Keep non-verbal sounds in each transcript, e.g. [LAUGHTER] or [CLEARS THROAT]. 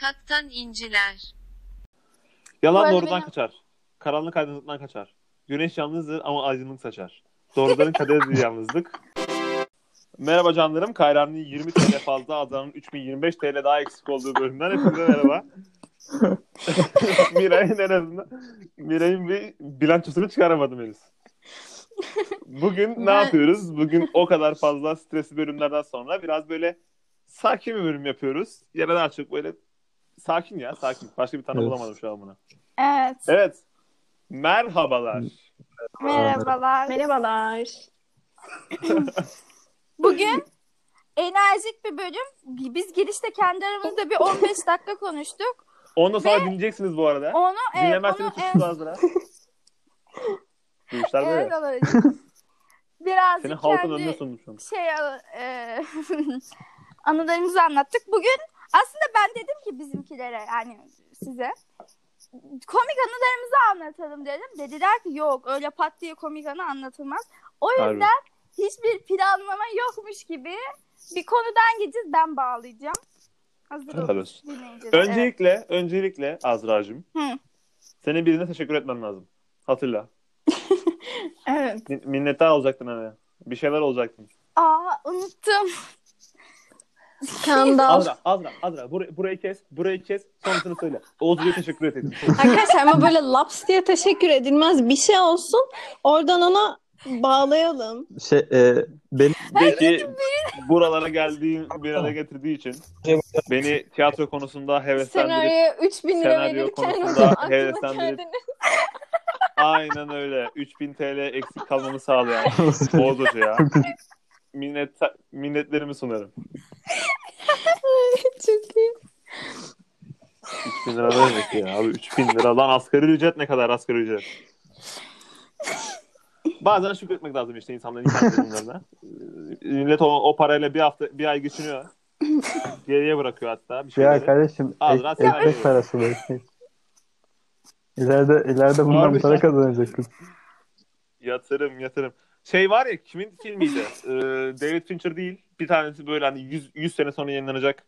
Sankaktan inciler. Yalan arada doğrudan benim- kaçar. Karanlık aydınlıktan kaçar. Güneş yalnızdır ama aydınlık saçar. Doğruların kaderidir yalnızlık. Merhaba canlarım. Kayran'ın 20 TL fazla, Azra'nın 3025 TL daha eksik olduğu bölümden hepinize merhaba. [LAUGHS] Miray'ın en azından Miray'ın bir bilançosunu çıkaramadım henüz. Bugün ne Ben- yapıyoruz? Bugün o kadar fazla stresli bölümlerden sonra biraz böyle sakin bir bölüm yapıyoruz. Ya da daha çok böyle sakin ya sakin. Başka bir tanım Evet. bulamadım şu an buna. Evet. Evet. Merhabalar. Merhabalar. Merhabalar. [LAUGHS] Bugün enerjik bir bölüm. Biz girişte kendi aramızda bir 15 dakika konuştuk. Ondan sonra dinleyeceksiniz bu arada. Onu evet, Dinlemezseniz onu. Bu işler böyle. evet, alacağım. Birazcık Seni halkın kendi önüne sundum şu an. şey e, [LAUGHS] anılarımızı anlattık. Bugün aslında ben dedim ki bizimkilere yani size komik anılarımızı anlatalım dedim. Dediler ki yok öyle pat diye komik anı anlatılmaz. O Harbi. yüzden hiçbir planlama yokmuş gibi bir konudan gideceğiz ben bağlayacağım. Hazır olun dinleyiciler. Evet. Öncelikle, öncelikle Azra'cığım. Hı. Senin birine teşekkür etmen lazım. Hatırla. [LAUGHS] Evet. Min- Minnettar olacaktın hani. Bir şeyler olacaktın. Aa unuttum. Skandal. Azra, Azra, Azra. Bur- burayı kes, burayı kes. Sonrasını söyle. Oğuzcu'ya teşekkür et. [LAUGHS] Arkadaşlar ama böyle laps diye teşekkür edilmez. Bir şey olsun. Oradan ona bağlayalım. Şey, e, benim De ki buralara geldiği bir araya getirdiği için beni tiyatro konusunda heveslendirip Senaryoya 3000 lira senaryo verirken konusunda [LAUGHS] aklına heveslendirip- kendini... aynen öyle 3000 TL eksik kalmamı sağlayan [LAUGHS] Oğuz Hoca'ya minnet, minnetlerimi sunarım. [LAUGHS] Çok iyi. 3000 lira ne demek ya abi 3000 lira lan asgari ücret ne kadar asgari ücret? Bazen şükretmek lazım işte insanların durumlarına. Ee, Millet o, o parayla bir hafta bir ay geçiniyor. Geriye bırakıyor hatta bir ya şeyleri. kardeşim Azra, ek- ekmek parası bu ekmek. İleride, ileride bundan Abi para kazanacak kız. Yatırım yatırım. Şey var ya kimin filmiydi? Ee, David Fincher değil. Bir tanesi böyle hani 100, 100 sene sonra yayınlanacak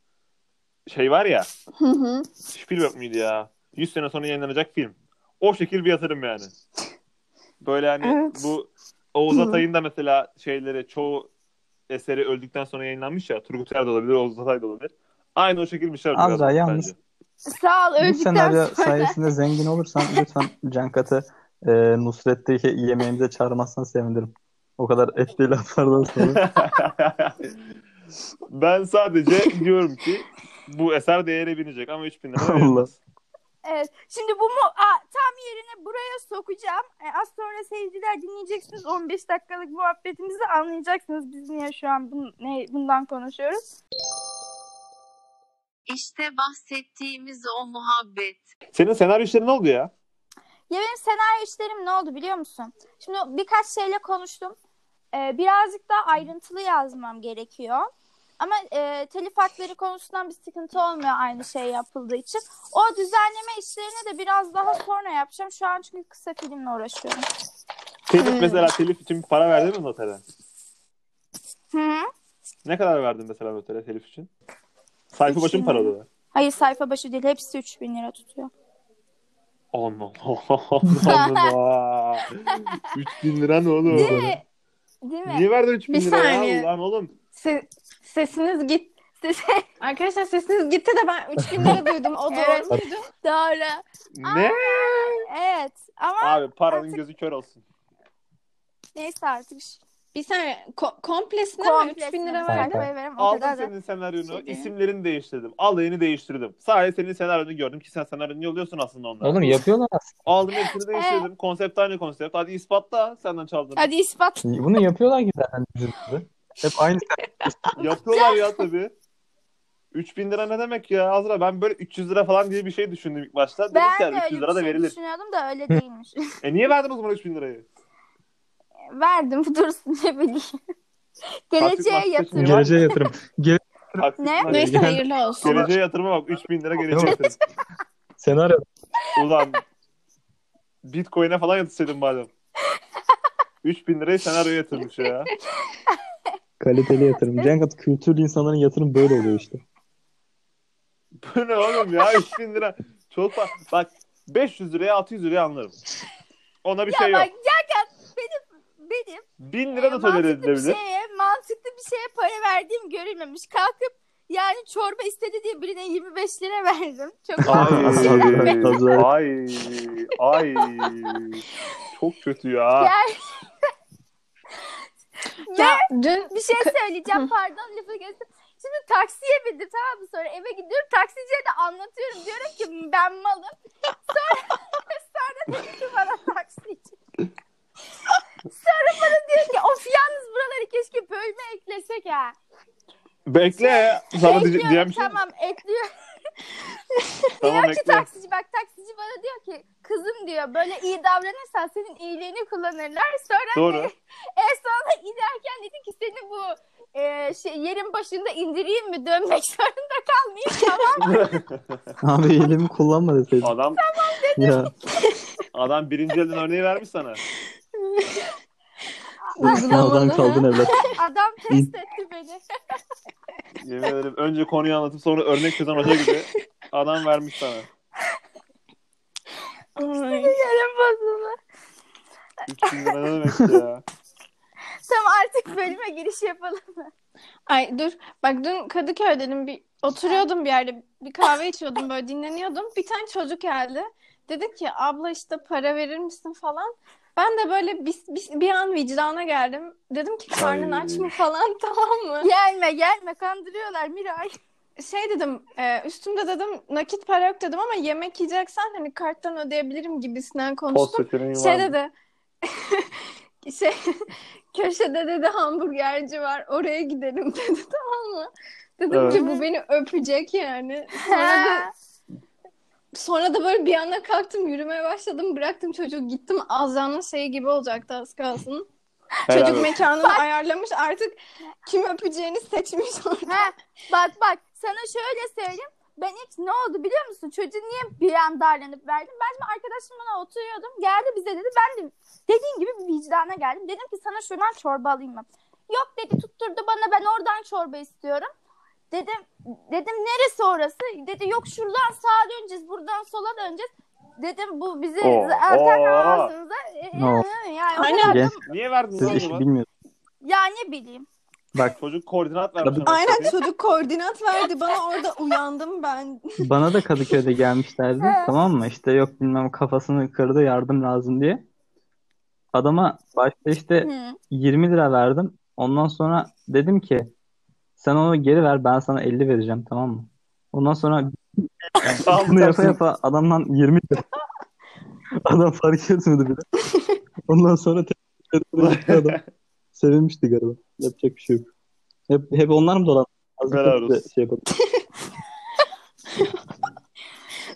şey var ya. Hı hı. Spielberg miydi ya? 100 sene sonra yayınlanacak film. O şekil bir yatırım yani. Böyle hani Evet. bu Oğuz Atay'ın da mesela şeyleri çoğu eseri öldükten sonra yayınlanmış ya. Turgut Er de olabilir, Oğuz Atay da olabilir. Aynı o şekil bir şey. Azra, bence. yalnız- Sağ ol Bu öldükten senaryo sonra. sayesinde zengin olursan lütfen Cankat'ı e, Nusret'teki yemeğimize çağırmazsan sevinirim. O kadar etli laflardan sonra. [LAUGHS] ben sadece diyorum ki bu eser değere binecek ama 3000 lira Allah. verilmez. Evet. Şimdi bu mu Aa, tam yerine buraya sokacağım. E, az sonra seyirciler dinleyeceksiniz. 15 dakikalık muhabbetimizi anlayacaksınız. Biz niye şu an bun, ne, bundan konuşuyoruz. İşte bahsettiğimiz o muhabbet. Senin senaryo işleri ne oldu ya? Ya benim senaryo işlerim ne oldu biliyor musun? Şimdi birkaç şeyle konuştum. Ee, birazcık daha ayrıntılı yazmam gerekiyor. Ama e, telif hakları konusundan bir sıkıntı olmuyor aynı şey yapıldığı için. O düzenleme işlerini de biraz daha sonra yapacağım. Şu an çünkü kısa filmle uğraşıyorum. Telif Hmm. mesela telif için para verdin mi notere? Hı -hı. Ne kadar verdin mesela notere telif için? Sayfa başı mı para alıyorlar? Hayır sayfa başı değil. Hepsi 3000 lira tutuyor. Allah Allah. [LAUGHS] 3000 [LAUGHS] lira ne oğlum? Değil mi? Değil mi? Niye verdin 3000 Bir lira saniye. ya? Lan oğlum. Se- sesiniz git. Siz- Arkadaşlar sesiniz gitti de ben 3000 lira duydum. O doğru Evet. muydu? Doğru. Ne? Evet. Ama Abi paranın artık- gözü kör olsun. neyse artık. Bir saniye. Ko- komplesine mi 3000 lira Komplesine sayfaya verem, Aldım kadar da. senin senaryonu, şey isimlerini değiştirdim. Alayını değiştirdim. Sadece senin senaryonu gördüm ki sen senaryonu yolluyorsun aslında onlara. Oğlum yapıyorlar aslında. Aldım hepsini [LAUGHS] değiştirdim. Konsept aynı konsept. Hadi ispatla senden çaldım. Hadi ispat. Bunu yapıyorlar ki zaten dizide. Hep aynı [LAUGHS] Yapıyorlar ya tabii. 3000 lira ne demek ya Azra? Ben böyle 300 lira falan diye bir şey düşündüm ilk başta. Dedim Ben ki de yani öyle 300 bir lira da şey verilir. düşünüyordum da öyle değilmiş. [LAUGHS] E niye verdin o zaman 3000 lirayı? Verdim [LAUGHS] dursun ne bileyim. Geleceğe yatırım. geleceğe yatırım. Taksit Ne? Neyse Yani- hayırlı olsun. Geleceğe yatırıma bak 3000 lira geleceğe yatırım. senaryo. Ulan Bitcoin'e falan yatırsaydın madem. 3000 lirayı senaryoya yatırmış ya. Kaliteli yatırım. Cengat kültürlü insanların yatırım böyle oluyor işte. Bu ne oğlum ya 3000 lira. Çok fa- Bak 500 liraya 600 liraya anlarım. Ona bir Ya şey yok. bak Cankat benim 1000 lira da e, tolere mantıklı bir edilebilir. şeye mantıklı bir şeye para verdiğim görülmemiş. Kalkıp yani çorba istedi diye birine 25 lira verdim. Çok Ay, mantıklı. ay, ay. Çok kötü ya. Yani [LAUGHS] Ya dün bir şey söyleyeceğim pardon lafı kestim. Şimdi taksiye bindim tamam mı? Sonra eve gidiyorum. Taksiciye de anlatıyorum. Diyorum ki ben malım. Sonra, [LAUGHS] sonra dedi ki bana taksici. Sonra bana diyor ki of yalnız buraları keşke bölme eklesek ha. Bekle. Sana diye- Ekliyorum, diyeceğim bir şey. tamam ekliyor. [LAUGHS] Tamam diyor ki bekle. taksici bak taksici bana diyor ki kızım diyor böyle iyi davranırsan senin iyiliğini kullanırlar. Sonra Doğru. [LAUGHS] en sonunda inerken dedi ki seni bu e, şey, yerin başında indireyim mi dönmek [LAUGHS] zorunda kalmayayım tamam mı? Abi elimi kullanma deseydin. Adam Ya adam birinci elden örneği vermiş sana. [LAUGHS] sınavdan kaldın evlat. Adam test etti beni. [LAUGHS] Yemin ederim önce konuyu anlatıp sonra örnek çözen hoca gibi adam vermiş sana. Ay. Yerin bozuldu. 3000 lira ne demek ya? Tamam artık bölüme giriş yapalım mı? Ay dur. Bak dün Kadıköy'denim bir oturuyordum bir yerde bir kahve içiyordum böyle dinleniyordum. Bir tane çocuk geldi. Dedi ki abla işte para verir misin falan. Ben de böyle bir, bir, bir an vicdana geldim. Dedim ki karnın Ay. aç mı falan [LAUGHS] tamam mı? Gelme gelme kandırıyorlar Miray. Şey dedim e, üstümde dedim nakit para yok dedim ama yemek yiyeceksen hani karttan ödeyebilirim gibisinden konuştum. Şey dedi. [LAUGHS] şey köşede dedi hamburgerci var. Oraya gidelim [LAUGHS] dedi tamam mı? Dedim Evet. ki bu beni öpecek yani. Sonra da, sonra da böyle bir anda kalktım yürümeye başladım. Bıraktım çocuğu gittim. Azra'nın şeyi gibi olacaktı az kalsın. Çocuk mekanını ayarlamış artık kim öpeceğini seçmiş orada. Ha, bak bak sana şöyle söyleyeyim. Ben ilk ne oldu biliyor musun? Çocuğu niye bir an darlanıp verdim? Ben şimdi arkadaşımla oturuyordum. Geldi bize dedi. Ben de dediğin gibi bir vicdana geldim. Dedim ki sana şuradan çorba alayım mı? Yok dedi tutturdu bana ben oradan çorba istiyorum. Dedim dedim neresi orası? Dedi yok şuradan sağa döneceğiz buradan sola döneceğiz. Dedim bu bizi Oo, zaten oo. ağzınıza Oo. yani o Aynen. Genç Niye verdin siz lan işi bunu? bilmiyorsunuz. ya ne bileyim. Bak Çocuk koordinat vermiş. Sana. Aynen çocuk koordinat verdi bana orada uyandım ben. [LAUGHS] bana da Kadıköy'de gelmişlerdi. Tamam mı? İşte yok bilmem kafasını kırdı yardım lazım diye. Adama başta işte Hı. 20 lira verdim. Ondan sonra dedim ki sen onu geri ver ben sana 50 vereceğim tamam mı? Ondan sonra [LAUGHS] bunu yapa yapa adamdan 20 lira. [LAUGHS] Adam fark etmedi bile. Ondan sonra [LAUGHS] tekrar adam. Sevinmişti galiba. Yapacak bir şey yok. Hep, hep onlar mı dolan? Helal olsun. şey yapalım.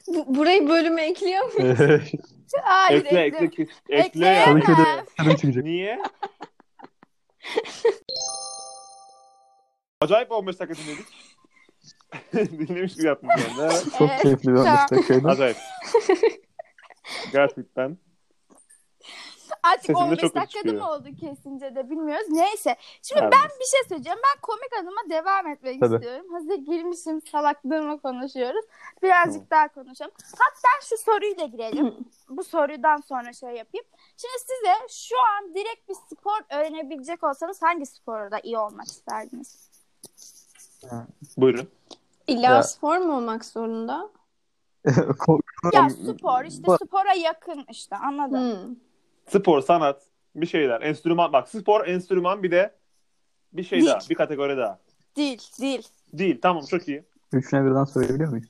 Bu- burayı bölüme ekliyor muyum? Hayır, Ekle ekle. ekle ekle. ekle ya. Çıkacak. Niye? Acayip 15 dakika dinledik. [LAUGHS] Dinlemiş gibi yaptım yani. Evet. [LAUGHS] Çok Evet, keyifli bir 15 tamam. dakikaydı. Acayip. [LAUGHS] Gerçekten. Artık Sesim de 15 çok dakikada çıkıyor. mı oldu kesince de bilmiyoruz. Neyse. Şimdi Evet. ben bir şey söyleyeceğim. Ben komik adıma devam etmek Tabii. istiyorum. Hazır girmişim salaklığımı konuşuyoruz. Birazcık daha konuşalım. Hatta şu soruyla girelim. [CLEARS THROAT] Bu sorudan sonra şey yapayım. Şimdi size şu an direkt bir spor öğrenebilecek olsanız hangi sporda iyi olmak isterdiniz? Buyurun. İlla Ya. spor mu olmak zorunda? [LAUGHS] Ya spor işte spora yakın işte anladın. Hmm. Spor, sanat, bir şeyler. Enstrüman. Bak spor, enstrüman bir de bir şey Değil. daha. Bir kategori daha. Değil değil. Değil. Tamam çok iyi. Üçüne birden söyleyebiliyor muyuz?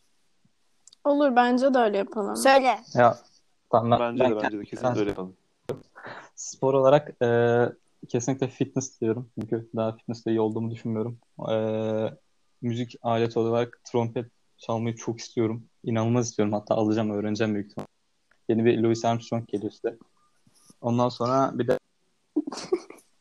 Olur bence de öyle yapalım. Söyle. Ya tamam ben, Bence ben de bence de kesinlikle öyle yapalım. spor olarak e, kesinlikle fitness diyorum. Çünkü daha fitness'te iyi olduğumu düşünmüyorum. E, müzik aleti olarak trompet çalmayı çok istiyorum. İnanılmaz istiyorum. Hatta alacağım, öğreneceğim büyük ihtimal. Yeni bir Louis Armstrong geliyor size. Ondan sonra bir de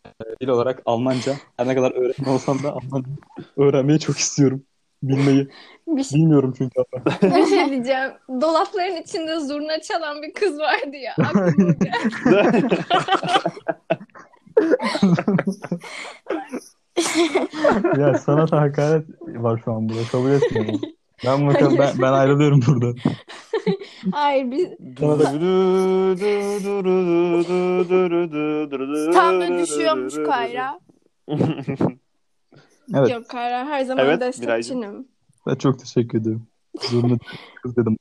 e, dil olarak Almanca. Her ne kadar öğretmen olsam da Almanca öğrenmeyi çok istiyorum. Bilmeyi. Bir şey, Bilmiyorum çünkü. bir şey diyeceğim. Dolapların içinde zurna çalan bir kız vardı ya. Aklıma geldi. [LAUGHS] ya sanata hakaret var şu an burada. Kabul etmiyorum. Ben bakalım ben, ben ayrılıyorum buradan. Hayır biz Tam da düşüyormuş Kayra. Evet. yok Kayra her zaman Evet, destekçinim. Ben çok teşekkür ederim. Zorunda kız dedim.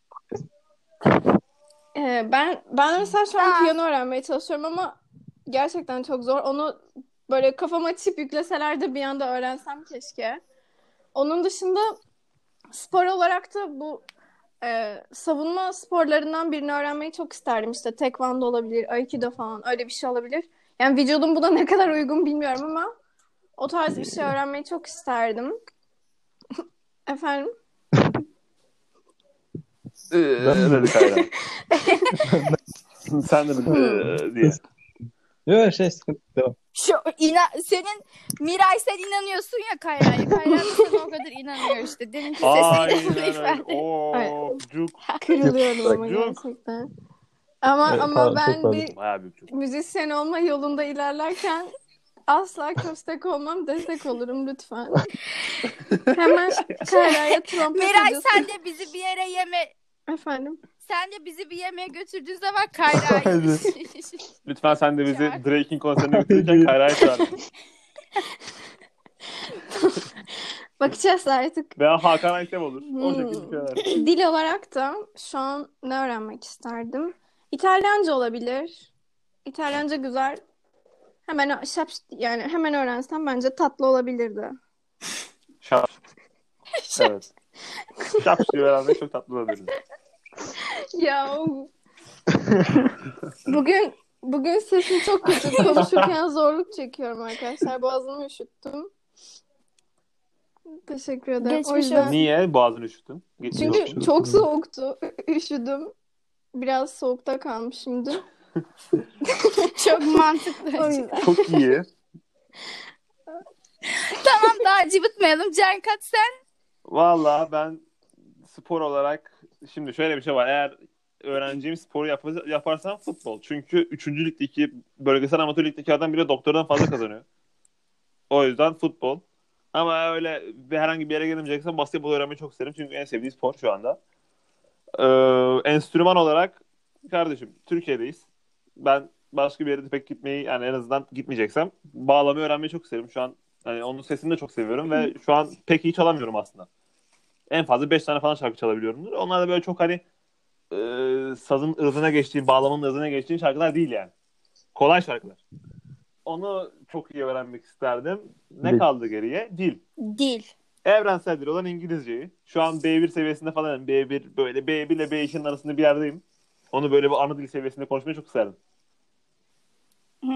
Ee, ben ben mesela şu an piyano öğrenmeye çalışıyorum ama gerçekten çok zor. Onu böyle kafama çip yükleseler de bir anda öğrensem keşke. Onun dışında spor olarak da bu e, savunma sporlarından birini öğrenmeyi çok isterdim. İşte tekvando olabilir, aikido falan öyle bir şey olabilir. Yani vücudum buna ne kadar uygun bilmiyorum ama o tarz bir şey öğrenmeyi çok isterdim. [LAUGHS] Efendim? Ne dedi Kayra? Sen de mi? diye. Yok şey sıkıntı yok. Şu ina senin Miray sen inanıyorsun ya Kayra'ya. Kayra da sana o kadar inanıyor işte. Deminki öyle. ifade. Oo, cuk. Kırılıyorum ama gerçekten. Ama Evet, ama pardon, ben pardon. bir müzisyen olma yolunda ilerlerken asla köstek olmam, destek olurum lütfen. [LAUGHS] Hemen Kayra'ya trompet Miray sen de bizi bir yere yeme Efendim? Sen de bizi bir yemeğe götürdüğün zaman Kayra'yı Lütfen sen de bizi Çağır. Drake'in konserine götürürken [LAUGHS] Kayra'yı çağır. Bakacağız artık. Veya Hakan Aytem olur. O Hmm. şekilde şeyler. Dil olarak da şu an ne öğrenmek isterdim? İtalyanca olabilir. İtalyanca güzel. Hemen şap yani hemen öğrensem bence tatlı olabilirdi. Şap. [LAUGHS] evet. Şap diye öğrenmek çok tatlı olabilir. Ya bugün bugün sesim çok kötü. Konuşurken zorluk çekiyorum arkadaşlar. Boğazımı üşüttüm. Teşekkür ederim. Geçmiş o yüzden olsun. Niye boğazını üşüttün? Geçmiş çünkü olsun. çok soğuktu. Üşüdüm. Biraz soğukta kalmışımdır. [LAUGHS] Çok mantıklı. Çok iyi. tamam daha cıvıtmayalım. Can Kat sen Valla ben spor olarak şimdi şöyle bir şey var. Eğer öğreneceğim sporu yap- yaparsam futbol. Çünkü 3. ligdeki bölgesel amatör ligdeki adam bile doktordan fazla kazanıyor. O yüzden futbol. Ama öyle bir herhangi bir yere gelemeyeceksen basketbol öğrenmeyi çok isterim. Çünkü en sevdiğim spor şu anda. Ee, enstrüman olarak kardeşim Türkiye'deyiz. Ben başka bir yere pek gitmeyi yani en azından gitmeyeceksem bağlamayı öğrenmeyi çok isterim. Şu an hani onun sesini de çok seviyorum ve şu an pek iyi çalamıyorum aslında. En fazla 5 tane falan şarkı çalabiliyorumdur. Onlar da böyle çok hani e, sazın ırzına geçtiğin, bağlamanın ırzına geçtiğin şarkılar değil yani. Kolay şarkılar. Onu çok iyi öğrenmek isterdim. Ne Dil. kaldı geriye? Dil. dil. Evrensel dil olan İngilizceyi. Şu an B1 seviyesinde falan. B1 böyle B1 ile B2'nin arasında bir yerdeyim. Onu böyle bir ana dil seviyesinde konuşmayı çok isterdim. Hı.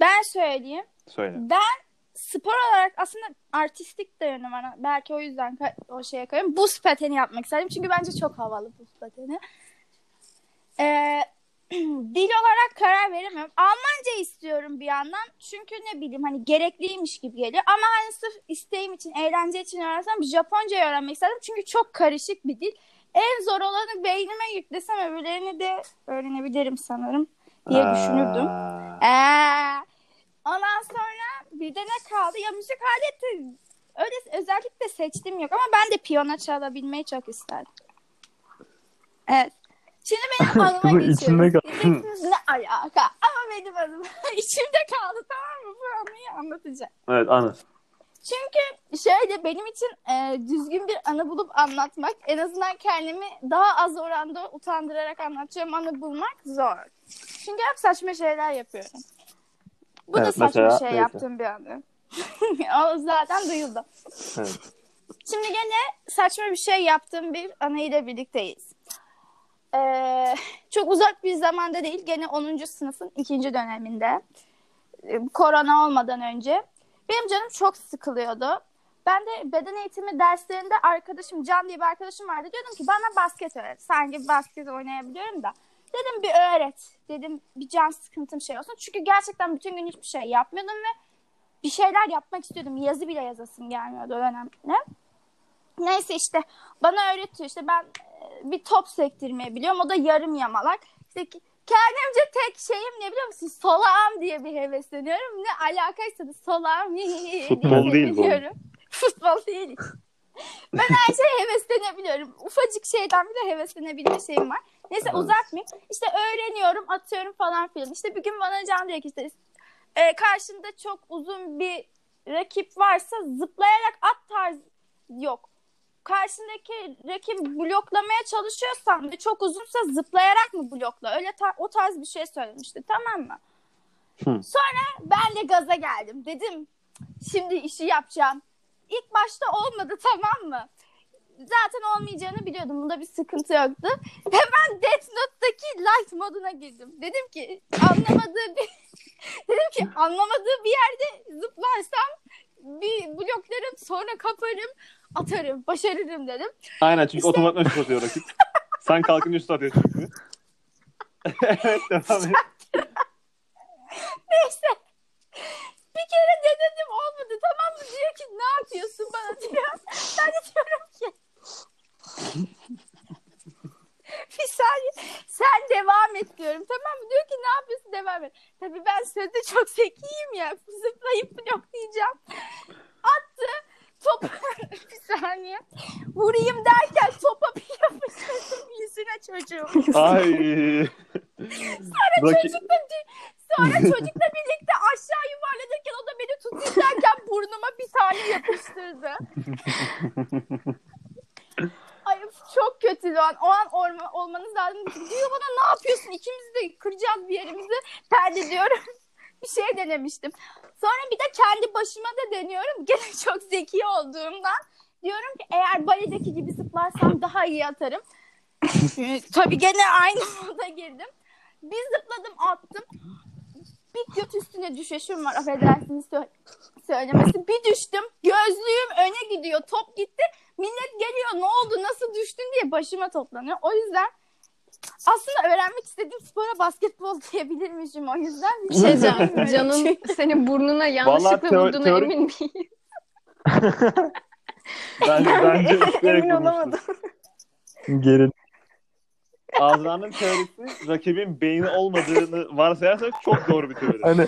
Ben söyleyeyim. Söyle. Ben spor olarak aslında artistik de yönüm var. Belki o yüzden o şeye koyuyorum. Buz pateni yapmak istedim. Çünkü bence çok havalı buz pateni. Ee, [CLEARS THROAT] dil olarak karar veremiyorum. Almanca istiyorum bir yandan. Çünkü ne bileyim hani gerekliymiş gibi geliyor. Ama hani sırf isteğim için, eğlence için öğrensem Japoncayı öğrenmek istedim. Çünkü çok karışık bir dil. En zor olanı beynime yüklesem öbürlerini de öğrenebilirim sanırım diye düşünürdüm. Aa, Ee, ondan sonra bir de ne kaldı? Ya müzik aleti öyle özellikle seçtiğim yok ama ben de piyano çalabilmeyi çok isterdim. Evet. Şimdi benim [LAUGHS] anıma kaldı. Diyeceksiniz, ne alaka? Ama benim anım [LAUGHS] içimde kaldı tamam mı? Bu anıyı anlatacağım. Evet anı. Çünkü şöyle benim için e, düzgün bir anı bulup anlatmak en azından kendimi daha az oranda utandırarak anlatacağım anı bulmak zor. Çünkü hep saçma şeyler yapıyorum. Bu da Evet, saçma mesela şey neyse. yaptığım bir anı. [LAUGHS] o zaten duyuldu. Evet. Şimdi gene saçma bir şey yaptığım bir anıyla birlikteyiz. Ee, çok uzak bir zamanda değil. Gene 10. sınıfın ikinci döneminde. Ee, Korona olmadan önce. Benim canım çok sıkılıyordu. Ben de beden eğitimi derslerinde arkadaşım Can diye bir arkadaşım vardı. Diyordum ki bana basket öğret. Sanki basket oynayabiliyorum da. Dedim bir öğret. Dedim bir can sıkıntım şey olsun. Çünkü gerçekten bütün gün hiçbir şey yapmıyordum ve bir şeyler yapmak istiyordum. Yazı bile yazasım gelmiyordu o dönemde. Neyse işte bana öğretiyor. İşte ben e, bir top sektirmeyi biliyorum. O da yarım yamalak. İşte kendimce tek şeyim ne biliyor musun? Solağım diye bir hevesleniyorum. Ne alakaysa da solağım Futbol değil bu. [LAUGHS] Futbol değil. [LAUGHS] Ben her şeye heveslenebiliyorum. Ufacık şeyden bile heveslenebilme şeyim var. Neyse Evet. uzatmayayım. İşte öğreniyorum, atıyorum falan filan. İşte bir gün bana Can diyor ki işte e, karşında çok uzun bir rakip varsa zıplayarak at tarzı yok. Karşındaki rakibi bloklamaya çalışıyorsan ve çok uzunsa zıplayarak mı blokla? Öyle tar- o tarz bir şey söylemişti tamam mı? Hı. Sonra ben de gaza geldim. Dedim şimdi işi yapacağım. İlk başta olmadı [LAUGHS] tamam mı? Zaten olmayacağını biliyordum. Bunda bir sıkıntı yoktu. Hemen Death Note'daki light moduna girdim. Dedim ki anlamadığı bir [LAUGHS] dedim ki anlamadığı bir yerde zıplarsam bir bloklarım sonra kaparım atarım başarırım dedim. Aynen çünkü İşte- otomatikman şut atıyor rakip. Sen kalkınca şut atıyor çünkü. [LAUGHS] evet devam et. Neyse. Bir kere denedim olmadı tamam mı? Diyor ki ne yapıyorsun bana diyor. Ben de diyorum ki [LAUGHS] bir saniye sen devam et diyorum tamam mı? Diyor ki ne yapıyorsun devam et. Tabii ben sözde çok zekiyim ya. Zıplayıp bloklayacağım. Attı. Top [LAUGHS] bir saniye. Vurayım derken topa bir yapıştırdım yüzüne çocuğum. Ay. Rakip... Çocukla, sonra çocukla birlikte aşağı yuvarlanırken o da beni tutayım derken burnuma bir tane yapıştırdı. [LAUGHS] O an. O an olma, olmanız lazım. Diyor bana ne yapıyorsun? İkimiz de kıracağız bir yerimizi. Perde diyorum. [LAUGHS] bir şey denemiştim. Sonra bir de kendi başıma da deniyorum. [LAUGHS] Gene çok zeki olduğumdan. Diyorum ki eğer baledeki gibi zıplarsam daha iyi atarım. [LAUGHS] Tabii gene aynı moda girdim. Bir zıpladım attım. Bir göt üstüne düşeşim var affedersiniz sö- söylemesi. Bir düştüm. Gözlüğüm öne gidiyor. Top gitti. Millet geliyor ne oldu nasıl düştün diye başıma toplanıyor. O yüzden aslında öğrenmek istediğim spora basketbol [LAUGHS] diyebilirmişim o yüzden. Bir şey. Can'ın senin burnuna yanlışlıkla teo- vurduğuna teorik- emin miyim? [LAUGHS] Bence, bence isteyerek Emin olamadım. Geri [LAUGHS] Azra'nın teorisi rakibin beyni olmadığını varsayarsak çok doğru bir teori. hani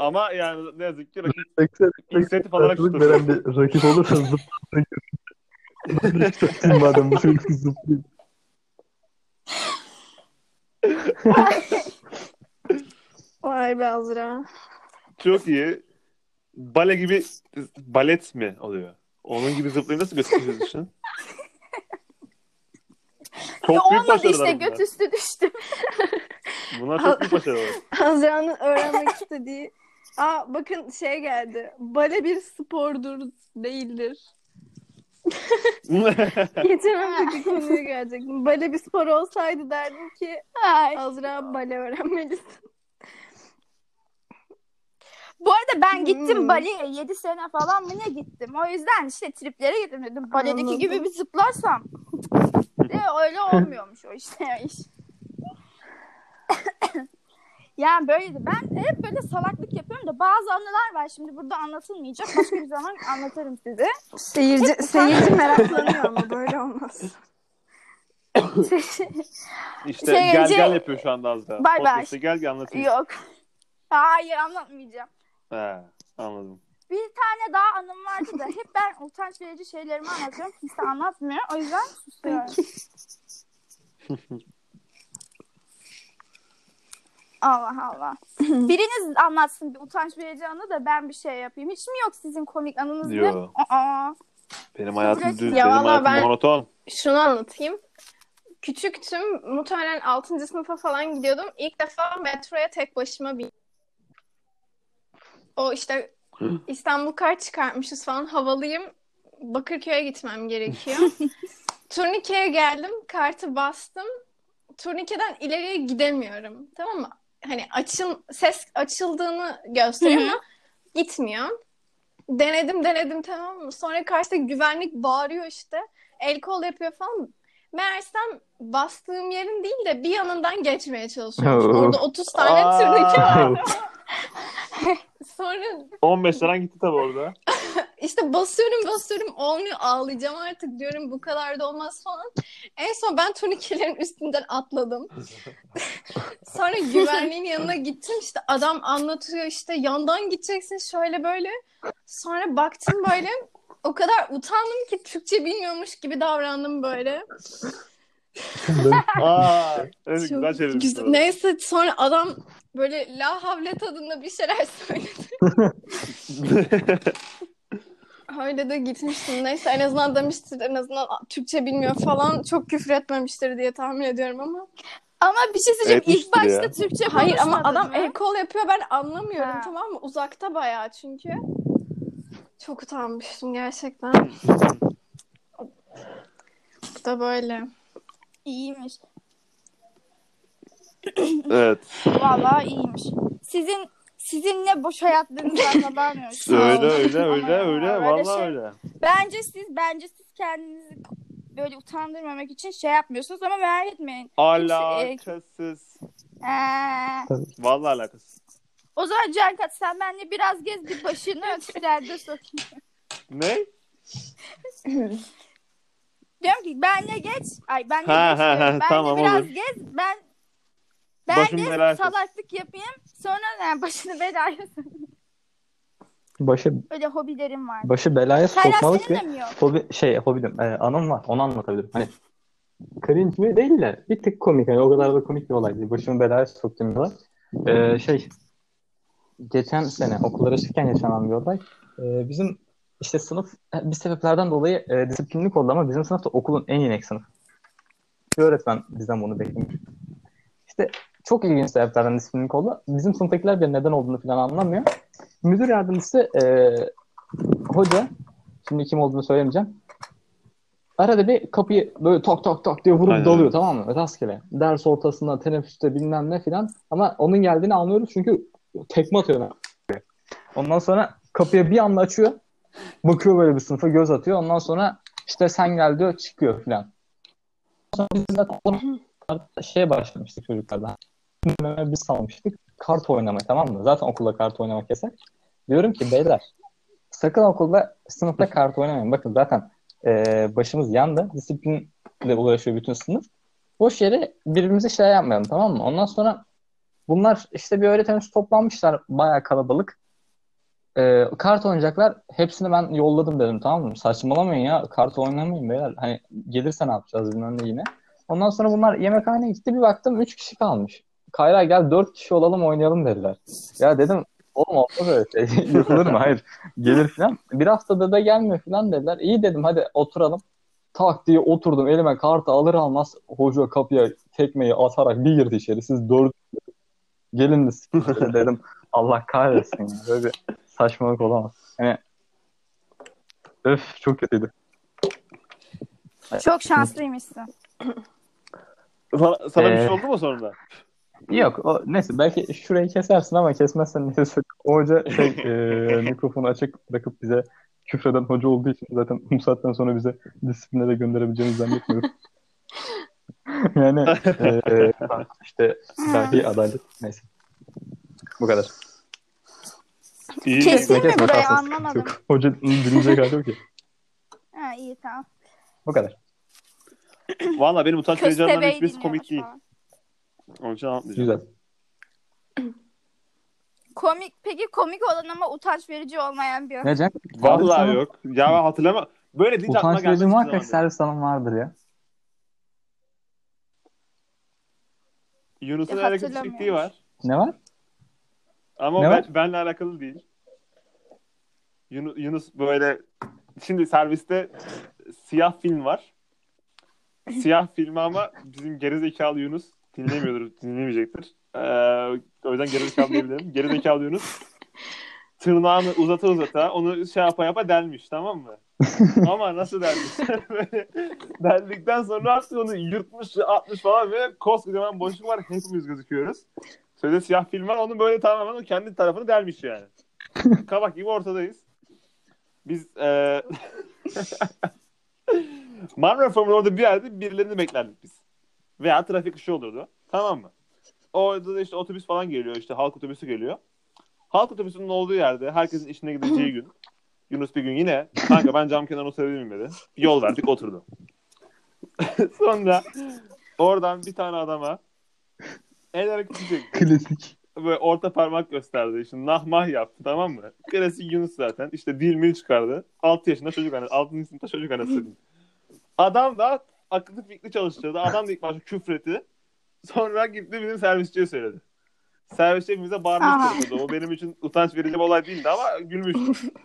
Ama yani ne yazık ki rakip inisiyatif alarak bir rakip olursa Madem bu çocuk zıplıyor. Vay be Azra. çok iyi. Bale gibi balet mi oluyor? Onun gibi zıplayı nasıl gösteriyorsun? Çok büyük Olmadı işte bunlar. göt üstü düştüm. Bunlar çok büyük başarılar. Azra'nın öğrenmek istediği Aa bakın şey geldi. Bale bir spordur değildir. [LAUGHS] Geçen haftaki konuya gelecektim. Bale bir spor olsaydı derdim ki Ay. Azra bale öğrenmelisin. Bu arada ben gittim Hmm. Bali'ye 7 sene falan mı ne gittim. O yüzden işte triplere gittim dedim. Bali'deki gibi bir zıplarsam. De öyle olmuyormuş o işte iş. Yani böyleydi. Ben hep böyle salaklık yapıyorum da bazı anılar var şimdi burada anlatılmayacak. Başka bir zaman anlatırım size. Seyirci, seyirci [LAUGHS] meraklanıyor ama böyle olmaz. [LAUGHS] İşte Şey, gel gel yapıyor şu anda Azra. Bay bay. Podcast'te gel gel anlatayım. Yok. Hayır anlatmayacağım. He, anladım. Bir tane daha anım vardı da hep ben utanç verici şeylerimi anlatıyorum. Kimse anlatmıyor. O yüzden susuyorum. [LAUGHS] Allah Allah. [LAUGHS] Biriniz anlatsın bir utanç verici anı da ben bir şey yapayım. Hiç mi yok sizin komik anınız ne? Yo. Aa. Benim hayatım Bırak- düz, Ya benim hayatım ben- monoton. Şunu anlatayım. Küçüktüm. Muhtemelen 6. sınıfa falan gidiyordum. İlk defa metroya tek başıma bin. O işte İstanbul kart çıkartmışız falan. Havalıyım. Bakırköy'e gitmem gerekiyor. [LAUGHS] Turnikeye geldim. Kartı bastım. Turnikeden ileriye gidemiyorum. Tamam mı? Hani açıl ses açıldığını gösteriyor ama gitmiyor. Denedim denedim tamam mı? Sonra karşıda güvenlik bağırıyor işte. El kol yapıyor falan. Meğersem bastığım yerin değil de bir yanından geçmeye çalışıyormuş. Orada 30 tane turnike var. [LAUGHS] [LAUGHS] Sonra 15 liran gitti tabii orada. [LAUGHS] işte basıyorum basıyorum olmuyor ağlayacağım artık diyorum bu kadar da olmaz falan. En son ben turnikelerin üstünden atladım. [LAUGHS] Sonra güvenliğin yanına gittim işte adam anlatıyor işte yandan gideceksin şöyle böyle. Sonra baktım böyle o kadar utandım ki Türkçe bilmiyormuş gibi davrandım böyle. [LAUGHS] Aa, evet, güzel çevirmiş. güzel. Neyse sonra adam böyle la havle tadında bir şeyler söyledi. [LAUGHS] Öyle de gitmiştim. Neyse en azından demiştir en azından Türkçe bilmiyor falan. Çok küfür etmemiştir diye tahmin ediyorum ama. Ama bir şey söyleyeceğim. İlk Etmiştir başta ya. Türkçe Hayır ama adam el kol yapıyor ben anlamıyorum Ha. tamam mı? Uzakta bayağı çünkü. Çok utanmıştım gerçekten. Bu da böyle. İyiymiş. evet. Vallahi iyiymiş. Sizin sizin ne boş hayatlarınızdan habermiyoruz. [LAUGHS] Öyle öyle öyle öyle. öyle Vallahi şey- öyle. Bence siz bence siz kendinizi böyle utandırmamak için şey yapmıyorsunuz ama merak etmeyin. Alakasız. Ee, Vallahi alakasız. o zaman Cankat sen benimle biraz gez bir başını ötülerde sokayım. Ne? Diyorum ki benle geç. Ay benle Ha, geç. ha, ha. Benle tamam, biraz olur. gez. Ben ben Başım de salaklık yapayım. Sonra yani [LAUGHS] başını belaya. Başı Öyle hobilerim var. başı belaya Kayra sokmalık senin bir de mi yok? hobi şey hobi diyorum. E, anım var. Onu anlatabilirim. Hani cringe mi değil de bir tık komik. Hani o kadar da komik bir olay değil. Başımı belaya soktum olay. E, şey geçen sene okullara çıkarken yaşanan bir olay. E, bizim işte sınıf bir sebeplerden dolayı e, disiplinlik oldu ama bizim sınıf da okulun en inek sınıf. Bir öğretmen bizden bunu beklemiş. İşte çok ilginç sebeplerden disiplinlik oldu. Bizim sınıftakiler bir neden olduğunu falan anlamıyor. Müdür yardımcısı e, hoca, şimdi kim olduğunu söylemeyeceğim. Arada bir kapıyı böyle tok tok tok diye vurup Aynen. dalıyor tamam mı? Rastgele. Ders ortasında, teneffüste bilmem ne filan. Ama onun geldiğini anlıyoruz çünkü tekme atıyor. Ondan sonra kapıya bir anda açıyor. Bakıyor böyle bir sınıfa göz atıyor. Ondan sonra işte sen gel diyor çıkıyor filan. Sonra biz de şeye başlamıştık çocuklardan. Biz salmıştık. Kart oynamayı tamam mı? Zaten okulda kart oynamak yasak. Diyorum ki beyler sakın okulda sınıfta kart oynamayın. Bakın zaten e, başımız yandı. Disiplinle uğraşıyor bütün sınıf. Boş yere birbirimize şey yapmayalım tamam mı? Ondan sonra bunlar işte bir öğretmenimiz toplanmışlar bayağı kalabalık. E, kart oynayacaklar. Hepsini ben yolladım dedim tamam mı? Saçmalamayın ya. Kart oynamayın beyler. Hani gelirse ne yapacağız bilmem ne yine. Ondan sonra bunlar yemekhaneye gitti. Bir baktım 3 kişi kalmış. Kayra gel 4 kişi olalım oynayalım dediler. Ya dedim oğlum olmaz öyle şey. [LAUGHS] Yapılır mı? Hayır. Gelir falan. Bir haftada da gelmiyor falan dediler. İyi dedim hadi oturalım. Tak diye oturdum. Elime kartı alır almaz hoca kapıya tekmeyi atarak bir girdi içeri. Siz dört gelin de [LAUGHS] dedim. Allah kahretsin. ya. Böyle bir saçmalık olamaz. Hani öf çok kötüydü. Çok şanslıymışsın. Sana, sana bir Ee, şey oldu mu sonunda? Yok o, neyse belki şurayı kesersin ama kesmezsen neyse. [LAUGHS] O hoca şey [LAUGHS] e, mikrofonu açık bırakıp bize küfreden hoca olduğu için zaten bu saatten sonra bize disipline de gönderebileceğini zannetmiyorum. [LAUGHS] yani e, işte dahi adalet neyse. Bu kadar. İyi. Kesin mi burayı anlamadım. Yok. Hoca dinleyecek hali yok ki. Ha iyi tamam. Bu kadar. [CLEARS THROAT] Valla benim utanç vereceğimden hiçbirisi komik değil. falan. Onun için anlatmayacağım. Güzel. [CLEARS THROAT] Komik peki komik olan ama utanç verici olmayan bir. Ne Cenk? Vallahi yok. Ya ben hatırlama. Böyle deyince aklıma Utanç gelmez. verici hiçbir muhakkak zaman. servis hanım vardır ya. Yunus'un Ya, hareket hatırlamıyorum. çektiği var. Ne var? Ama Ne o var? ben, benle alakalı değil. Yunus, Yunus böyle şimdi serviste siyah film var. Siyah filmi ama bizim gerizekalı Yunus dinlemiyordur, dinlemeyecektir. Ee, o yüzden gerizekalı diyebilirim. Gerizekalı Yunus tırnağını uzata uzata onu şey yapa yapa delmiş tamam mı? [LAUGHS] ama nasıl delmiş? Böyle [LAUGHS] deldikten sonra artık onu yırtmış, atmış falan ve koskocaman boşluk var. Hepimiz gözüküyoruz. Sözde siyah film var. Onun böyle tamamen o kendi tarafını delmiş yani. Kabak gibi ortadayız. Biz e... [LAUGHS] Marmara Formula orada bir yerde birilerini beklerdik biz. Veya trafik ışığı olurdu. Tamam mı? Orada da işte otobüs falan geliyor. işte halk otobüsü geliyor. Halk otobüsünün olduğu yerde herkesin işine gideceği [LAUGHS] gün Yunus bir gün yine kanka ben cam kenarına oturabilir miyim dedi. Yol verdik oturdu. [LAUGHS] Sonra oradan bir tane adama el hareketi çekti. Klasik. böyle orta parmak gösterdi. Şimdi nahmah yaptı tamam mı? Klasik Yunus zaten. İşte dil mil çıkardı. 6 yaşında çocuk anası. 6. sınıfta çocuk anası. diyeyim. Adam da akıllı fikri çalıştırdı. Adam da ilk başta küfretti. Sonra gitti bizim servisçiye söyledi. Servisçi bize Aha. bağırmıştı. O benim için utanç verici bir olay değildi ama gülmüştüm. [LAUGHS]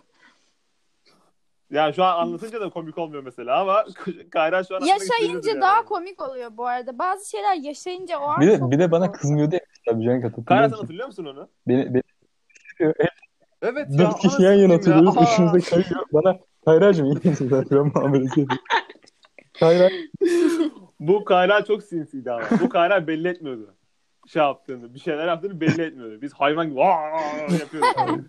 Yani şu an anlatınca da komik olmuyor mesela ama [LAUGHS] Kayra şu an Yaşayınca yani. daha komik oluyor bu arada. Bazı şeyler yaşayınca o an Bir de, bir de bana oluyor. kızmıyordu ya tabii Cenk Kayra hatırlıyor sen musun? hatırlıyor musun onu? Beni, beni Evet ya. dört kişi yan anasını yana ya. oturuyoruz. Aa. Üçümüz de kayıyor. Bana Kayracığım iyi misin [LAUGHS] sen falan muamelesi yapıyor. Kayra [LAUGHS] Bu Kayra çok sinsiydi ama. Bu Kayra belli etmiyordu. Şey yaptığını, bir şeyler yaptığını belli etmiyordu. Biz hayvan gibi yapıyorduk.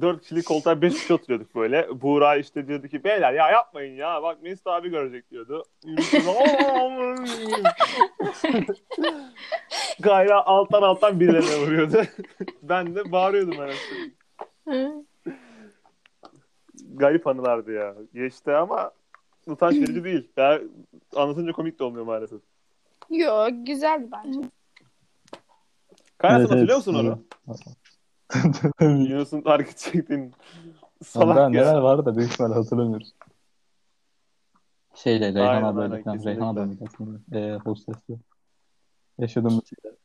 Dört kişilik koltuğa beş kişi oturuyorduk böyle. Buğra işte diyordu ki beyler ya yapmayın ya. Bak Mesut abi görecek diyordu. Kayra alttan alttan birilerine vuruyordu. [LAUGHS] ben de bağırıyordum arasında. Garip anılardı ya. Geçti ama utanç verici değil. Ya, anlatınca komik de olmuyor maalesef. Yo güzeldi bence. Kayra Evet, hatırlıyor evet. musun onu? Yunus'un hareket çektiğin salak neler ya. vardı da büyük ihtimalle hatırlamıyoruz. Şeyle Reyhan ablayla falan. Reyhan ablayla aslında. Ee, hostesle. Yaşadığımız şeyler.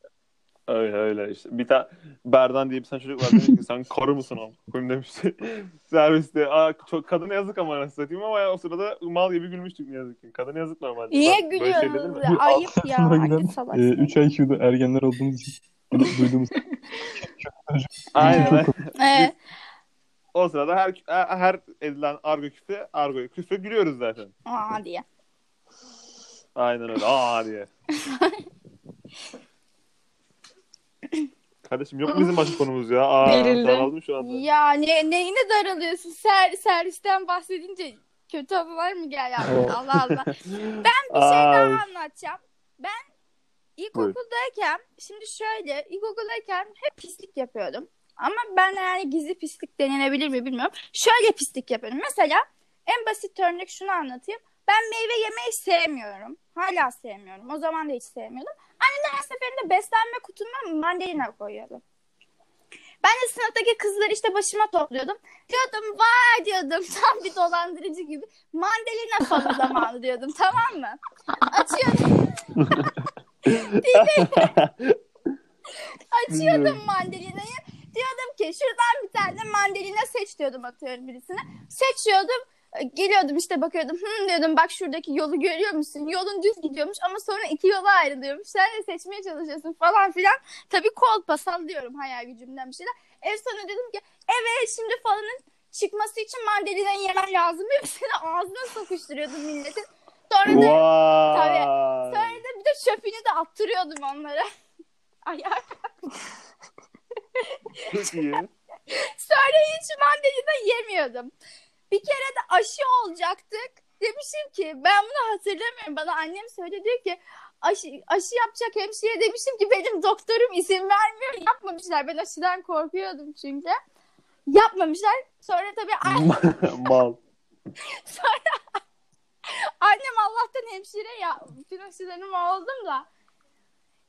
Öyle öyle işte. Bir tane Berdan diye bir tane çocuk var demiş ki sen karı mısın oğlum? Koyun demişti. [LAUGHS] Serviste. Aa, çok, kadına yazık ama anasını satayım ama ya, o sırada mal gibi gülmüştük ne yazık ki. Kadına yazık normalde. Niye şey denir gülüyorsunuz ya? Ayıp ya. Hangi giden salak? e, 3 IQ'da ergenler olduğumuz için duyduğumuz Aynen. Ee, [LAUGHS] o sırada her her edilen argo küfre, argo küfre gülüyoruz zaten. aa diye. Aynen öyle. Aa diye. [LAUGHS] Kardeşim yok mu bizim [LAUGHS] başka konumuz ya? Aa, Verildi. daraldım şu anda. Ya ne, neyine daralıyorsun? Ser, servisten bahsedince kötü anılar mı gel ya? Evet. Allah Allah. [LAUGHS] Bir şey daha anlatacağım. Ben ilkokuldayken, şimdi şöyle, ilkokuldayken hep pislik yapıyordum. Ama ben yani gizli pislik denilebilir mi bilmiyorum. Şöyle pislik yapıyordum. Mesela en basit örnek şunu anlatayım. Ben meyve yemeyi sevmiyorum. Hala sevmiyorum. O zaman da hiç sevmiyordum. Annem her seferinde beslenme kutuma mandalina koyuyordu. Ben de sınıftaki kızları işte başıma topluyordum. Diyordum vay diyordum [LAUGHS] tam bir dolandırıcı gibi. Mandalina falı zamanı diyordum tamam mı? Açıyordum. [LAUGHS] Açıyordum mandalinayı. Diyordum ki şuradan bir tane mandalina seç diyordum atıyorum birisine. Seçiyordum. Geliyordum işte bakıyordum. Hı diyordum bak şuradaki yolu görüyor musun? Yolun düz gidiyormuş ama sonra iki yola ayrılıyormuş. Sen de seçmeye çalışıyorsun falan filan. Tabii kolpa sallıyorum hayal gücümden bir şeyler. En sonunda dedim ki evet şimdi falanın çıkması için mandalinayı yemen lazım. Hepsini [LAUGHS] ağzına sokuşturuyordum milletin. Sonra da, Vay. sonra da bir de çöpünü de attırıyordum onlara. [LAUGHS] Ayağa Çok iyi. [LAUGHS] Sonra hiç mandalina yemiyordum. Bir kere de aşı olacaktık. Demişim ki ben bunu hatırlamıyorum. Bana annem söyledi diyor ki aşı, aşı yapacak hemşire demişim ki benim doktorum izin vermiyor. Yapmamışlar. Ben aşıdan korkuyordum çünkü. Yapmamışlar. Sonra tabii [LAUGHS] Mal. [LAUGHS] annem Allah'tan hemşire ya. Bütün aşılarım oldum da.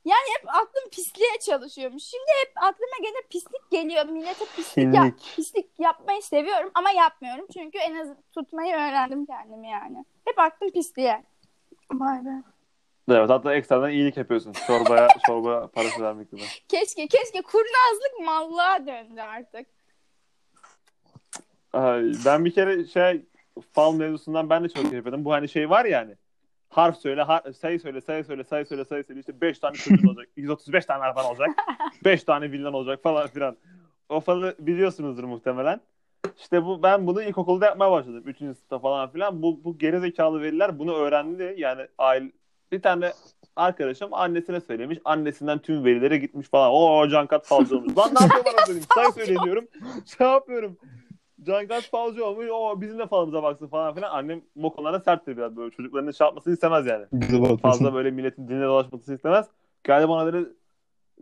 Yani hep aklım pisliğe çalışıyormuş. Şimdi hep aklıma gene pislik geliyor. Millete pislik, yap, pislik yapmayı seviyorum ama yapmıyorum. Çünkü en az tutmayı öğrendim kendimi yani. Hep aklım pisliğe. Vay be. Evet hatta ekstradan iyilik yapıyorsun. Çorbaya [LAUGHS] çorba parası vermek gibi. Keşke keşke kurnazlık mallığa döndü artık. Ay, ben bir kere şey fal mevzusundan ben de çok yapıyordum. Bu hani şey var ya hani harf söyle, har- sayı söyle, sayı söyle, sayı söyle, sayı söyle. İşte 5 tane çocuğun olacak. [LAUGHS] 135 tane araban olacak. 5 tane villan olacak falan filan. O falı biliyorsunuzdur muhtemelen. İşte bu ben bunu ilkokulda yapmaya başladım. 3. sınıfta falan filan. Bu, bu gerizekalı veliler bunu öğrendi. Yani aile, bir tane arkadaşım annesine söylemiş. Annesinden tüm verilere gitmiş falan. O Cankat falcı olmuş. Lan ne yapıyor bana dedim. Sayı söyleniyorum. [LAUGHS] Şey yapıyorum. Cankat falcı olmuş. O bizim de falımıza baksın falan filan. Annem bu konularda serttir biraz böyle. Çocuklarının şey yapmasını istemez yani. Fazla böyle milletin diline dolaşmasını istemez. Geldi bana dedi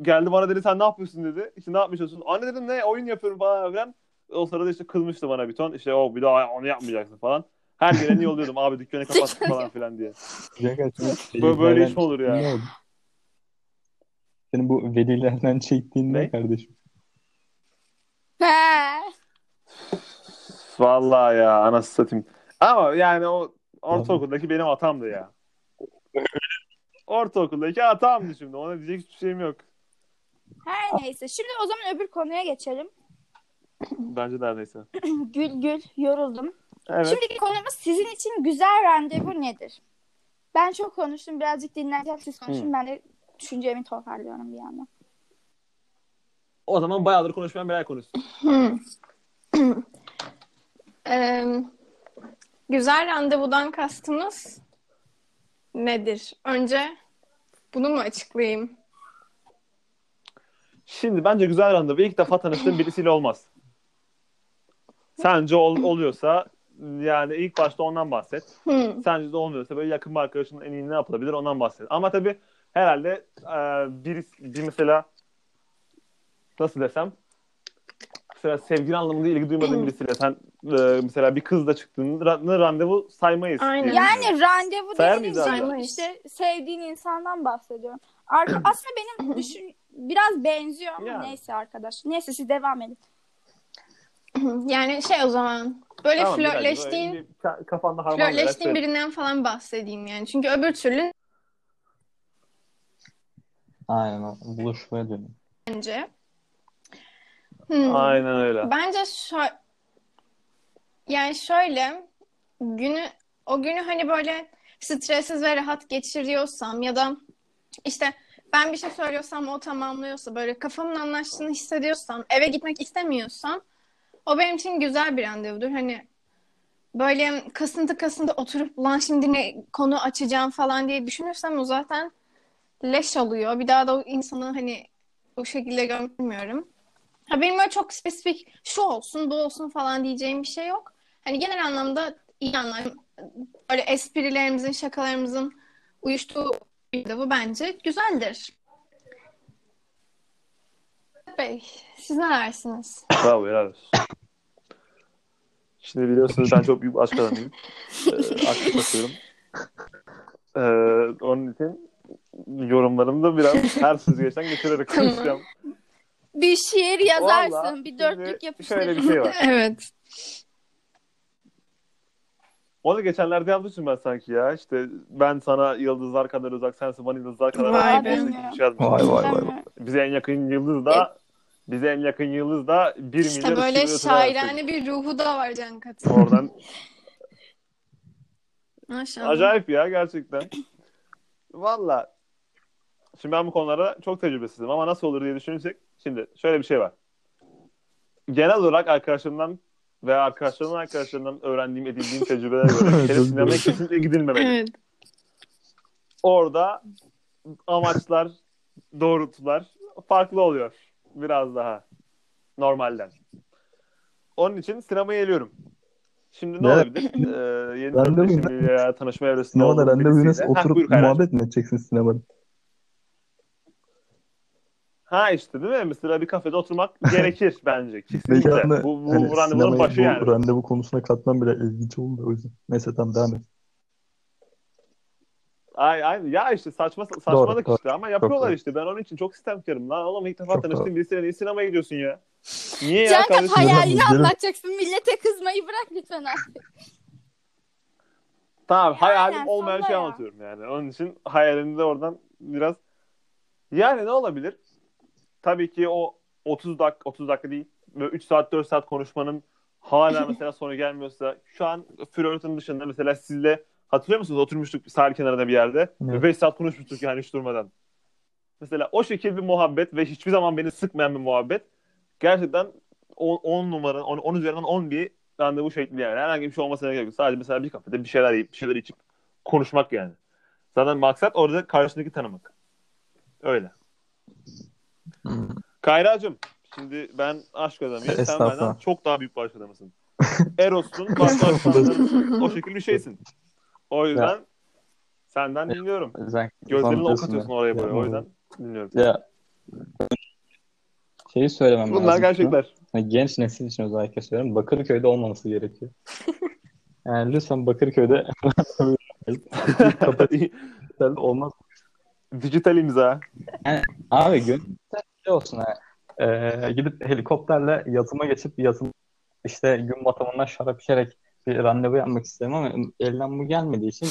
geldi bana dedi sen ne yapıyorsun dedi. İşte ne yapmışsın? Anne dedim ne oyun yapıyorum falan filan. O sırada işte kızmıştı bana bir ton. İşte o bir daha onu yapmayacaksın falan. Her geleni yolluyordum abi dükkanı [LAUGHS] kapattık falan filan diye. Böyle, böyle iş mi olur ya? Senin bu velilerden çektiğin ne Ne? kardeşim? Vallahi ya anasını satayım. Ama yani o ortaokuldaki benim hatamdı ya. Ortaokuldaki hatamdı şimdi. Ona diyecek hiçbir şeyim yok. Her neyse. Şimdi o zaman öbür konuya geçelim. Bence neredeyse. [CLEARS THROAT] Gül gül yoruldum. Evet. Şimdiki konumuz sizin için güzel randevu nedir? Ben çok konuştum. Birazcık dinlerken siz konuşun. Ben de düşüncemi toparlıyorum bir yandan. O zaman bayağıdır konuşmayan Beray konuşsun. [CLEARS THROAT] Ee, güzel randevudan kastımız nedir? Önce bunu mu açıklayayım? Şimdi bence güzel randevu ilk defa tanıştığın [LAUGHS] birisiyle olmaz. Sence ol- oluyorsa yani ilk başta ondan bahset. Hmm. Sence de olmuyorsa böyle yakın bir arkadaşının en iyi ne yapılabilir ondan bahset. Ama tabii herhalde e, bir, bir mesela nasıl desem mesela sevgili anlamında ilgi duymadığın birisiyle sen e, mesela bir kızla çıktığında randevu saymayız. Aynen. Yani randevu Sayar dediğiniz mıyız şey işte sevdiğin insandan bahsediyorum. Arka, [CLEARS THROAT] aslında benim düşün biraz benziyor ama Yani. neyse arkadaş. Neyse siz devam edin. [CLEARS THROAT] Yani şey o zaman böyle Tamam, flörtleştiğin öyle bir ka- kafanda harmanlayarak flörtleştiğin birinden falan bahsedeyim yani. Çünkü öbür türlü Aynen o. Buluşmaya dönüyor. bence. Hmm. Aynen öyle. Bence şö- yani şöyle günü o günü hani böyle stressiz ve rahat geçiriyorsam ya da işte ben bir şey söylüyorsam o tamamlıyorsa böyle kafamın anlaştığını hissediyorsam eve gitmek istemiyorsam o benim için güzel bir randevudur. Hani böyle kasıntı kasıntı oturup lan şimdi ne konu açacağım falan diye düşünürsem o zaten leş oluyor. Bir daha da o insanı hani o şekilde görmüyorum. Ha benim böyle çok spesifik şu olsun bu olsun falan diyeceğim bir şey yok. Hani genel anlamda iyi anlamda böyle esprilerimizin şakalarımızın uyuştuğu bir de bu bence güzeldir. Bey, siz ne dersiniz? Bravo helal olsun. Şimdi biliyorsunuz ben çok büyük bir aşk adamıyım. Ee, aşk basıyorum. Ee, onun için yorumlarımda biraz her süzgeçten geçirerek Tamam. Bir şiir yazarsın, Vallahi bir dörtlük [LAUGHS] yapıştırırsın. Şöyle bir şey var. [LAUGHS] Evet. Onu geçenlerde yapmışım ben sanki ya. İşte ben sana yıldızlar kadar uzak, sensin bana yıldızlar kadar Vay uzak. şey. Vay vay vay. Bilmiyorum. Bize en yakın yıldız da bize en yakın yıldız da 1 İşte milyar böyle ışık yılı arası. şairane bir ruhu da var Can Katı. Oradan [LAUGHS] Maşallah. Acayip ya gerçekten. Valla. Şimdi ben bu konulara çok tecrübesizim ama nasıl olur diye düşünürsek. Şimdi şöyle bir şey var. Genel olarak arkadaşlarımdan veya arkadaşlarımın arkadaşlarından öğrendiğim, edindiğim tecrübelere göre [LAUGHS] bir kere Çok sinemaya kesinlikle gidilmemeli. Evet. Orada amaçlar, doğrultular farklı oluyor. Biraz daha normalden. Onun için sinemaya geliyorum. Şimdi ne Ne? olabilir? [LAUGHS] Ee, yeni Randevu tanışma evresinde Sinemada olduğum randevu birisiyle- Heh, oturup buyur muhabbet mi edeceksin sinemada? Ha işte değil mi? Mesela bir kafede oturmak [LAUGHS] gerekir bence. Kesinlikle. Mekanı Bu, bu hani randevunun başı bu yani. randevu konusuna katman bile ilginç oldu o yüzden. Neyse tamam devam et. Ay, ay, ya işte saçma saçmalık doğru. işte ama yapıyorlar doğru. işte. Ben onun için çok sistemkarım. Lan oğlum ilk defa Çok tanıştığın doğru. birisiyle niye sinemaya gidiyorsun ya? Niye ya kardeşim? hayalini anlatacaksın. Millete kızmayı bırak lütfen artık. Tamam hayalim Aynen, olmayan şey ya. anlatıyorum yani. Onun için hayalimde oradan biraz yani ne olabilir? Tabii ki o 30 dakika 30 dakika değil ve 3 saat 4 saat konuşmanın hala [LAUGHS] mesela sonu gelmiyorsa şu an flörtün dışında mesela sizle hatırlıyor musunuz? Oturmuştuk sahil kenarında bir yerde ve Evet. 5 saat konuşmuştuk yani hiç durmadan. Mesela o şekil bir muhabbet ve hiçbir zaman beni sıkmayan bir muhabbet gerçekten 10 numara 10 üzerinden 10 bir randevu şekli yani. Herhangi bir şey olmasına gerek yok. Sadece mesela bir kafede bir şeyler yiyip bir şeyler içip konuşmak yani. Zaten maksat orada karşındaki tanımak. Öyle. Hmm. Kayra'cığım şimdi ben aşk adamıyım. Sen benden çok daha büyük bir aşk adamısın. Eros'un başka aşklarından o şekilde bir şeysin. O yüzden senden dinliyorum. Gözlerini okatıyorsun ya. oraya buraya. O Ya, yüzden dinliyorum. Ya şeyi söylemem Bunlar lazım. gerçekler. Hani genç nesil için özellikle söylüyorum. Bakırköy'de olmaması gerekiyor. Yani lütfen Bakırköy'de [LAUGHS] olmaz. Dijital imza. Abi gün şey olsun ha. Ee, gidip helikopterle yatıma geçip yatım işte gün batımından şarap içerek bir randevu yapmak isterim ama elden bu gelmediği için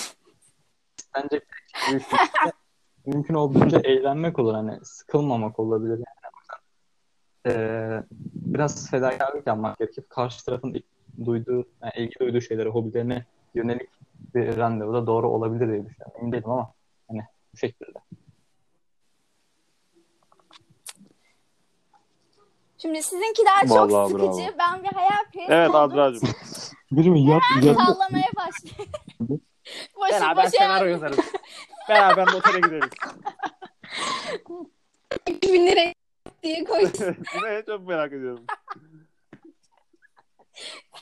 bence [LAUGHS] mümkün olduğunca eğlenmek olur hani sıkılmamak olabilir yani. Ee, biraz fedakarlık yapmak gerekir. Karşı tarafın duyduğu, yani ilgi duyduğu şeylere, hobilerine yönelik bir randevu da doğru olabilir diye düşünüyorum. Emin değilim ama hani bu şekilde. Şimdi sizinki daha çok sıkıcı. bravo. Ben bir hayal perest Evet oldum. Azra'cığım. [LAUGHS] Bir mi yat, yat, Sallamaya başladım. [LAUGHS] boşu Beraber boşu senaryo yazarız. Beraber notere gideriz. 2000 lira diye koydum. ne [LAUGHS] çok merak ediyorum.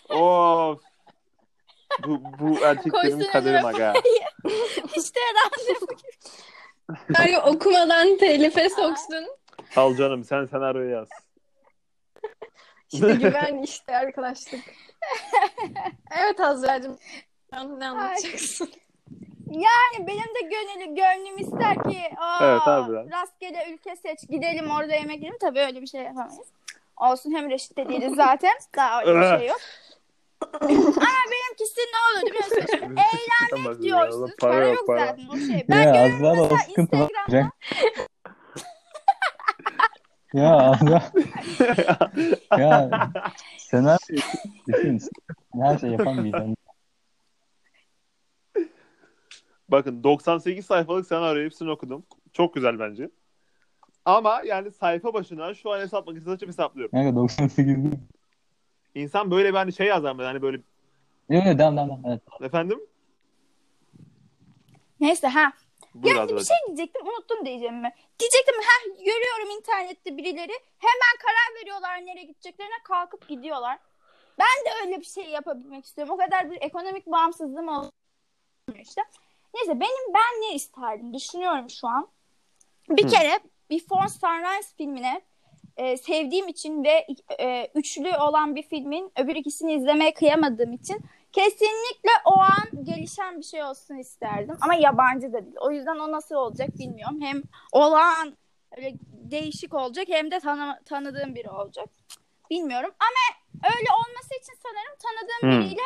of. Bu, bu erkeklerin Koysun kaderi önüme aga. [LAUGHS] işte randevu. Senaryo okumadan telife soksun. Al canım sen senaryoyu yaz. İşte güven işte arkadaşlık. [LAUGHS] evet Azra'cığım. Sen Ne anlatacaksın? Yani benim de gönlüm, gönlüm ister ki aa, Evet, harbiden. rastgele ülke seç gidelim orada yemek yiyelim. Tabii öyle bir şey yapamayız. Olsun hem reşit de değiliz zaten. Daha öyle bir şey yok. [LAUGHS] Ama ne biliyor musun? Şimdi eğlenmek diyorsunuz. Para, yok, zaten o şey. Ben ya görüyorum da o mesela sıkıntı var. Instagram'da [LAUGHS] Ya Azra [LAUGHS] ya senaryo düşün. Her şey yapamayacağım. Bakın 98 sayfalık senaryo hepsini okudum. Çok güzel bence. Ama yani sayfa başına şu an hesap makinesi açıp hesaplıyorum. Kanka 98 değil. İnsan böyle bir hani şey yazar mı? Hani böyle Yok yok devam devam. Evet. efendim? Neyse ha. Buyur Yani bir şey diyecektim unuttum diyeceğim mi? Diyecektim ha görüyorum internette birileri hemen karar veriyorlar nereye gideceklerine kalkıp gidiyorlar. Ben de öyle bir şey yapabilmek istiyorum. O kadar bir ekonomik bağımsızlığım olmuyor işte. Neyse benim ben ne isterdim düşünüyorum şu an. Bir Hı. kere Before Sunrise filmine e, sevdiğim için ve e, üçlü olan bir filmin öbür ikisini izlemeye kıyamadığım için kesinlikle o an gelişen bir şey olsun isterdim. Ama yabancı da değil. O yüzden o nasıl olacak bilmiyorum. Hem olağan öyle değişik olacak hem de tanı- tanıdığım biri olacak. Bilmiyorum ama öyle olması için sanırım tanıdığım Hmm. biriyle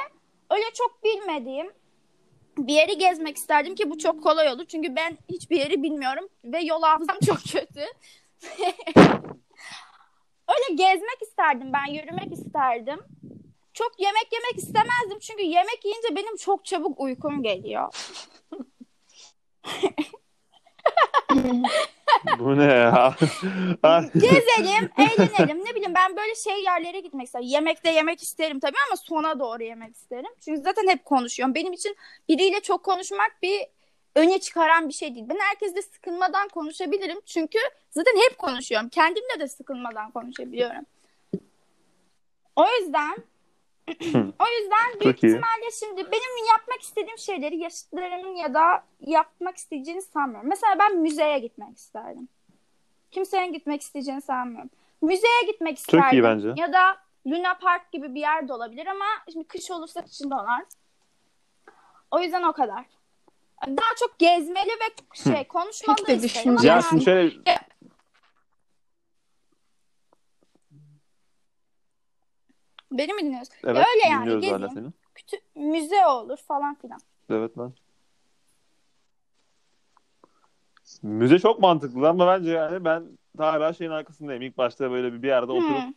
öyle çok bilmediğim bir yeri gezmek isterdim ki bu çok kolay olur. Çünkü ben hiçbir yeri bilmiyorum ve yol hafızam çok kötü. [LAUGHS] öyle gezmek isterdim ben, yürümek isterdim. Çok yemek yemek istemezdim çünkü yemek yiyince benim çok çabuk uykum geliyor. Bu ne ya? Gezelim, eğlenelim. Ne bileyim ben böyle şey yerlere gitmek isterim. Yemekte yemek isterim tabii ama sona doğru yemek isterim. Çünkü zaten hep konuşuyorum. Benim için biriyle çok konuşmak bir öne çıkaran bir şey değil. Ben herkesle sıkılmadan konuşabilirim. Çünkü zaten hep konuşuyorum. Kendimle de sıkılmadan konuşabiliyorum. O yüzden [LAUGHS] o yüzden büyük Çok iyi. ihtimalle şimdi benim yapmak istediğim şeyleri yaşıtlarımın ya da yapmak isteyeceğini sanmıyorum. Mesela ben müzeye gitmek isterdim. Kimsenin gitmek isteyeceğini sanmıyorum. Müzeye gitmek Çok isterdim. iyi bence. Ya da Luna Park gibi bir yer de olabilir ama şimdi kış olursa kışın donar. O yüzden o kadar. Daha çok gezmeli ve şey konuşmalı Pek de isterim. şöyle Beni mi dinliyorsun? evet öyle yani, gezeyim. seni. Kütü- müze olur falan filan. Evet lan. Müze çok mantıklı ama bence yani ben hala şeyin arkasındayım. İlk başta böyle bir, bir yerde oturup Hmm.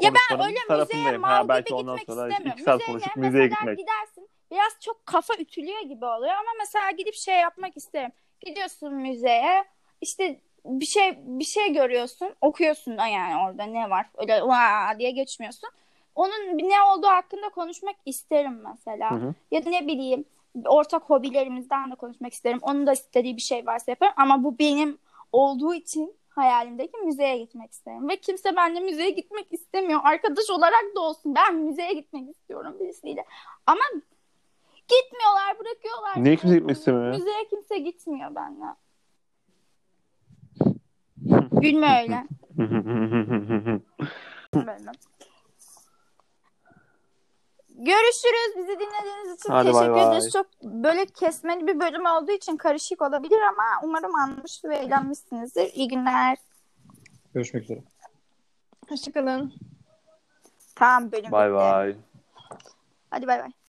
Ya ben öyle müzeye mal belki ondan gitmek sonra istemiyorum. iki saat Müzeye konuşup müzeye gitmek. gidersin biraz çok kafa ütülüyor gibi oluyor ama mesela gidip şey yapmak isterim. Gidiyorsun müzeye işte bir şey bir şey görüyorsun okuyorsun da yani orada ne var öyle vaa diye geçmiyorsun. Onun ne olduğu hakkında konuşmak isterim mesela. Hı hı. Ya da ne bileyim ortak hobilerimizden de konuşmak isterim. Onun da istediği bir şey varsa yaparım ama bu benim olduğu için hayalimdeki müzeye gitmek isterim. Ve kimse benimle müzeye gitmek istemiyor. Arkadaş olarak da olsun. Ben müzeye gitmek istiyorum birisiyle. Ama gitmiyorlar, bırakıyorlar. Niye kimse gitmek istemiyor? Müzeye kimse gitmiyor benimle. [LAUGHS] Gülme öyle. [LAUGHS] Böyle. Görüşürüz. Bizi dinlediğiniz için Hadi bay teşekkür bay. ederiz. Çok böyle kesmeli bir bölüm olduğu için karışık olabilir ama umarım anlamış ve eğlenmişsinizdir. İyi günler. Görüşmek üzere. Hoşçakalın. Tamam bölüm Bay bitti. bay. Hadi bay bay.